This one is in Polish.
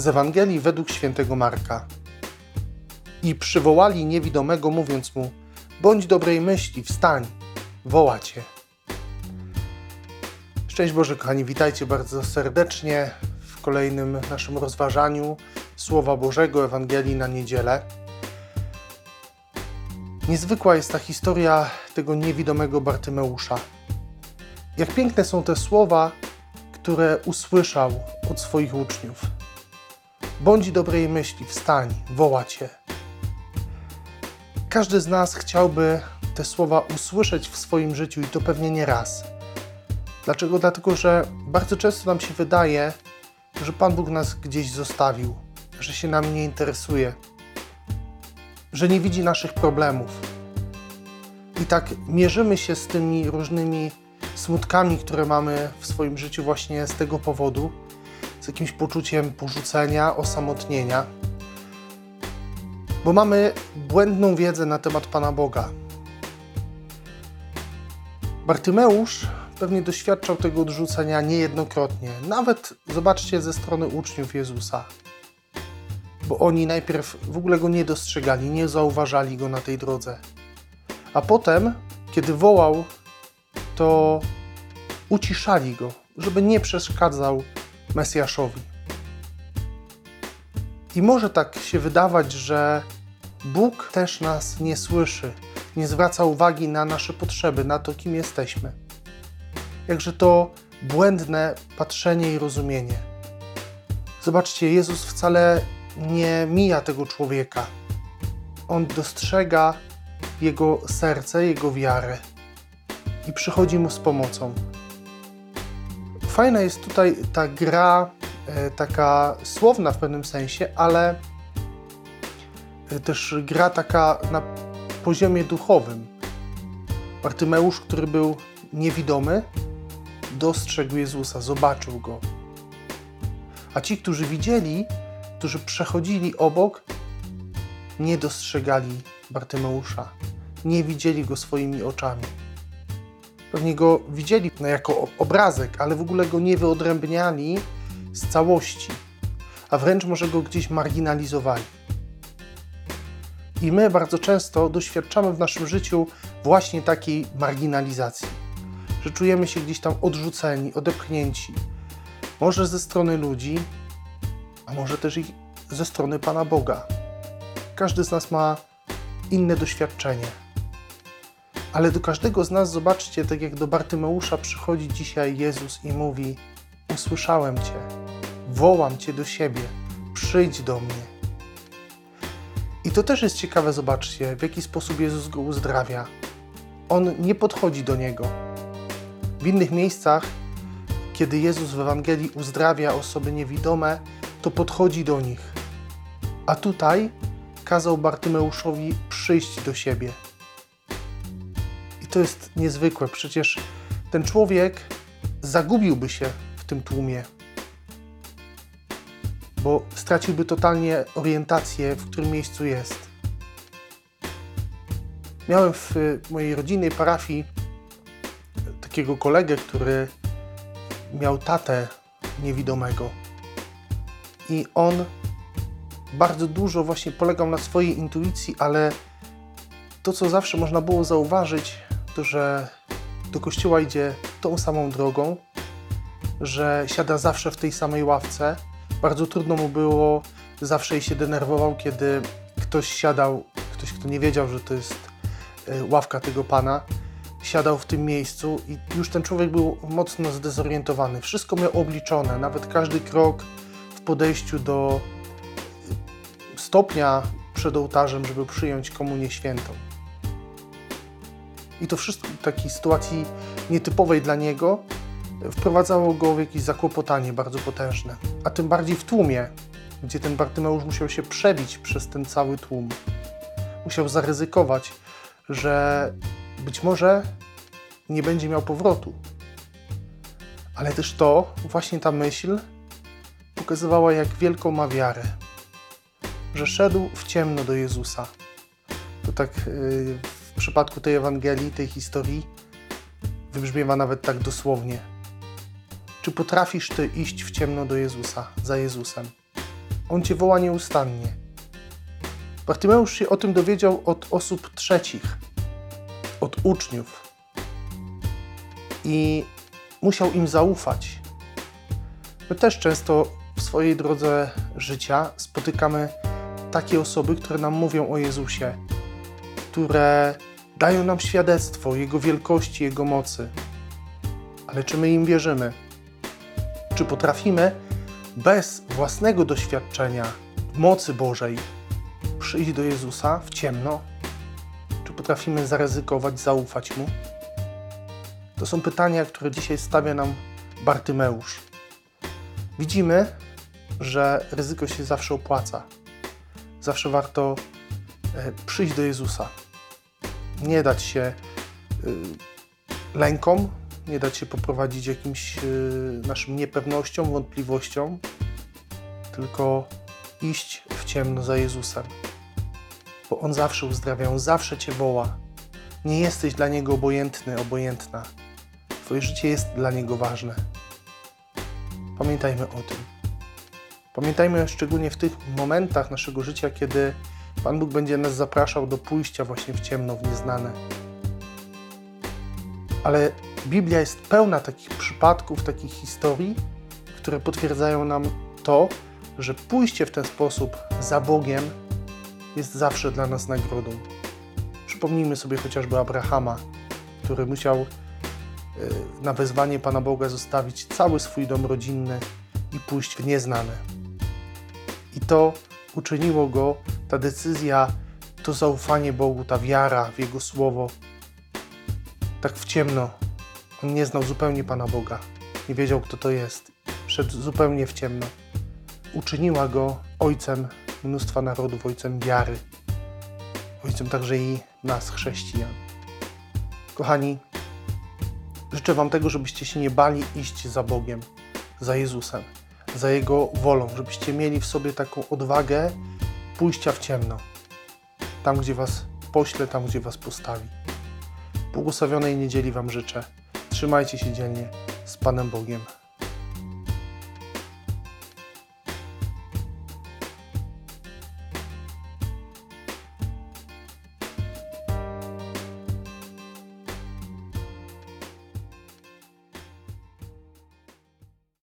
Z Ewangelii według świętego Marka. I przywołali niewidomego, mówiąc mu: Bądź dobrej myśli, wstań, woła cię. Szczęść Boże, kochani, witajcie bardzo serdecznie w kolejnym naszym rozważaniu Słowa Bożego Ewangelii na niedzielę. Niezwykła jest ta historia tego niewidomego Bartymeusza. Jak piękne są te słowa, które usłyszał od swoich uczniów. Bądź dobrej myśli, wstań, woła cię. Każdy z nas chciałby te słowa usłyszeć w swoim życiu i to pewnie nie raz. Dlaczego? Dlatego, że bardzo często nam się wydaje, że Pan Bóg nas gdzieś zostawił, że się nami nie interesuje, że nie widzi naszych problemów. I tak mierzymy się z tymi różnymi smutkami, które mamy w swoim życiu właśnie z tego powodu, jakimś poczuciem porzucenia, osamotnienia, bo mamy błędną wiedzę na temat Pana Boga. Bartymeusz pewnie doświadczał tego odrzucenia niejednokrotnie, nawet zobaczcie ze strony uczniów Jezusa, bo oni najpierw w ogóle go nie dostrzegali, nie zauważali go na tej drodze. A potem, kiedy wołał, to uciszali go, żeby nie przeszkadzał Mesjaszowi. I może tak się wydawać, że Bóg też nas nie słyszy, nie zwraca uwagi na nasze potrzeby, na to, kim jesteśmy. Jakże to błędne patrzenie i rozumienie. Zobaczcie, Jezus wcale nie mija tego człowieka. On dostrzega jego serce, jego wiarę i przychodzi mu z pomocą. Fajna jest tutaj ta gra, e, taka słowna w pewnym sensie, ale e, też gra taka na poziomie duchowym. Bartymeusz, który był niewidomy, dostrzegł Jezusa, zobaczył go. A ci, którzy widzieli, którzy przechodzili obok, nie dostrzegali Bartymeusza, nie widzieli go swoimi oczami. Pewnie go widzieli jako obrazek, ale w ogóle go nie wyodrębniali z całości, a wręcz może go gdzieś marginalizowali. I my bardzo często doświadczamy w naszym życiu właśnie takiej marginalizacji, że czujemy się gdzieś tam odrzuceni, odepchnięci, może ze strony ludzi, a może też i ze strony Pana Boga. Każdy z nas ma inne doświadczenie. Ale do każdego z nas, zobaczcie, tak jak do Bartymeusza przychodzi dzisiaj Jezus i mówi: Usłyszałem Cię, wołam Cię do siebie, przyjdź do mnie. I to też jest ciekawe, zobaczcie, w jaki sposób Jezus go uzdrawia. On nie podchodzi do niego. W innych miejscach, kiedy Jezus w Ewangelii uzdrawia osoby niewidome, to podchodzi do nich. A tutaj kazał Bartymeuszowi przyjść do siebie. To jest niezwykłe. Przecież ten człowiek zagubiłby się w tym tłumie, bo straciłby totalnie orientację, w którym miejscu jest. Miałem w mojej rodzinnej parafii takiego kolegę, który miał tatę niewidomego. I on bardzo dużo właśnie polegał na swojej intuicji, ale to, co zawsze można było zauważyć, że do kościoła idzie tą samą drogą, że siada zawsze w tej samej ławce. Bardzo trudno mu było, zawsze się denerwował, kiedy ktoś siadał, ktoś, kto nie wiedział, że to jest e, ławka tego pana, siadał w tym miejscu i już ten człowiek był mocno zdezorientowany. Wszystko miał obliczone, nawet każdy krok w podejściu do stopnia przed ołtarzem, żeby przyjąć komunię świętą. I to wszystko w takiej sytuacji nietypowej dla niego wprowadzało go w jakieś zakłopotanie bardzo potężne. A tym bardziej w tłumie, gdzie ten Bartymeusz musiał się przebić przez ten cały tłum. Musiał zaryzykować, że być może nie będzie miał powrotu. Ale też to, właśnie ta myśl, pokazywała, jak wielką ma wiarę że szedł w ciemno do Jezusa. To tak yy, przypadku tej Ewangelii, tej historii, wybrzmiewa nawet tak dosłownie. Czy potrafisz Ty iść w ciemno do Jezusa, za Jezusem? On cię woła nieustannie. Bartymeusz się o tym dowiedział od osób trzecich, od uczniów. I musiał im zaufać. My też często w swojej drodze życia spotykamy takie osoby, które nam mówią o Jezusie, które dają nam świadectwo Jego wielkości, Jego mocy. Ale czy my im wierzymy? Czy potrafimy bez własnego doświadczenia mocy Bożej przyjść do Jezusa w ciemno? Czy potrafimy zaryzykować, zaufać Mu? To są pytania, które dzisiaj stawia nam Bartymeusz. Widzimy, że ryzyko się zawsze opłaca. Zawsze warto e, przyjść do Jezusa. Nie dać się y, lękom, nie dać się poprowadzić jakimś y, naszym niepewnościom, wątpliwościom, tylko iść w ciemno za Jezusem. Bo On zawsze uzdrawia, On zawsze Cię woła. Nie jesteś dla Niego obojętny, obojętna. Twoje życie jest dla Niego ważne. Pamiętajmy o tym. Pamiętajmy szczególnie w tych momentach naszego życia, kiedy Pan Bóg będzie nas zapraszał do pójścia właśnie w ciemno, w nieznane. Ale Biblia jest pełna takich przypadków, takich historii, które potwierdzają nam to, że pójście w ten sposób za Bogiem jest zawsze dla nas nagrodą. Przypomnijmy sobie chociażby Abrahama, który musiał e, na wezwanie Pana Boga zostawić cały swój dom rodzinny i pójść w nieznane. I to uczyniło go, ta decyzja, to zaufanie Bogu, ta wiara w Jego słowo, tak w ciemno. On nie znał zupełnie Pana Boga, nie wiedział, kto to jest. Szedł zupełnie w ciemno. Uczyniła go ojcem mnóstwa narodów, ojcem wiary, ojcem także i nas, chrześcijan. Kochani, życzę Wam tego, żebyście się nie bali iść za Bogiem, za Jezusem, za Jego wolą, żebyście mieli w sobie taką odwagę pójścia w ciemno, tam gdzie Was pośle, tam gdzie Was postawi. Błogosławionej niedzieli Wam życzę. Trzymajcie się dzielnie z Panem Bogiem.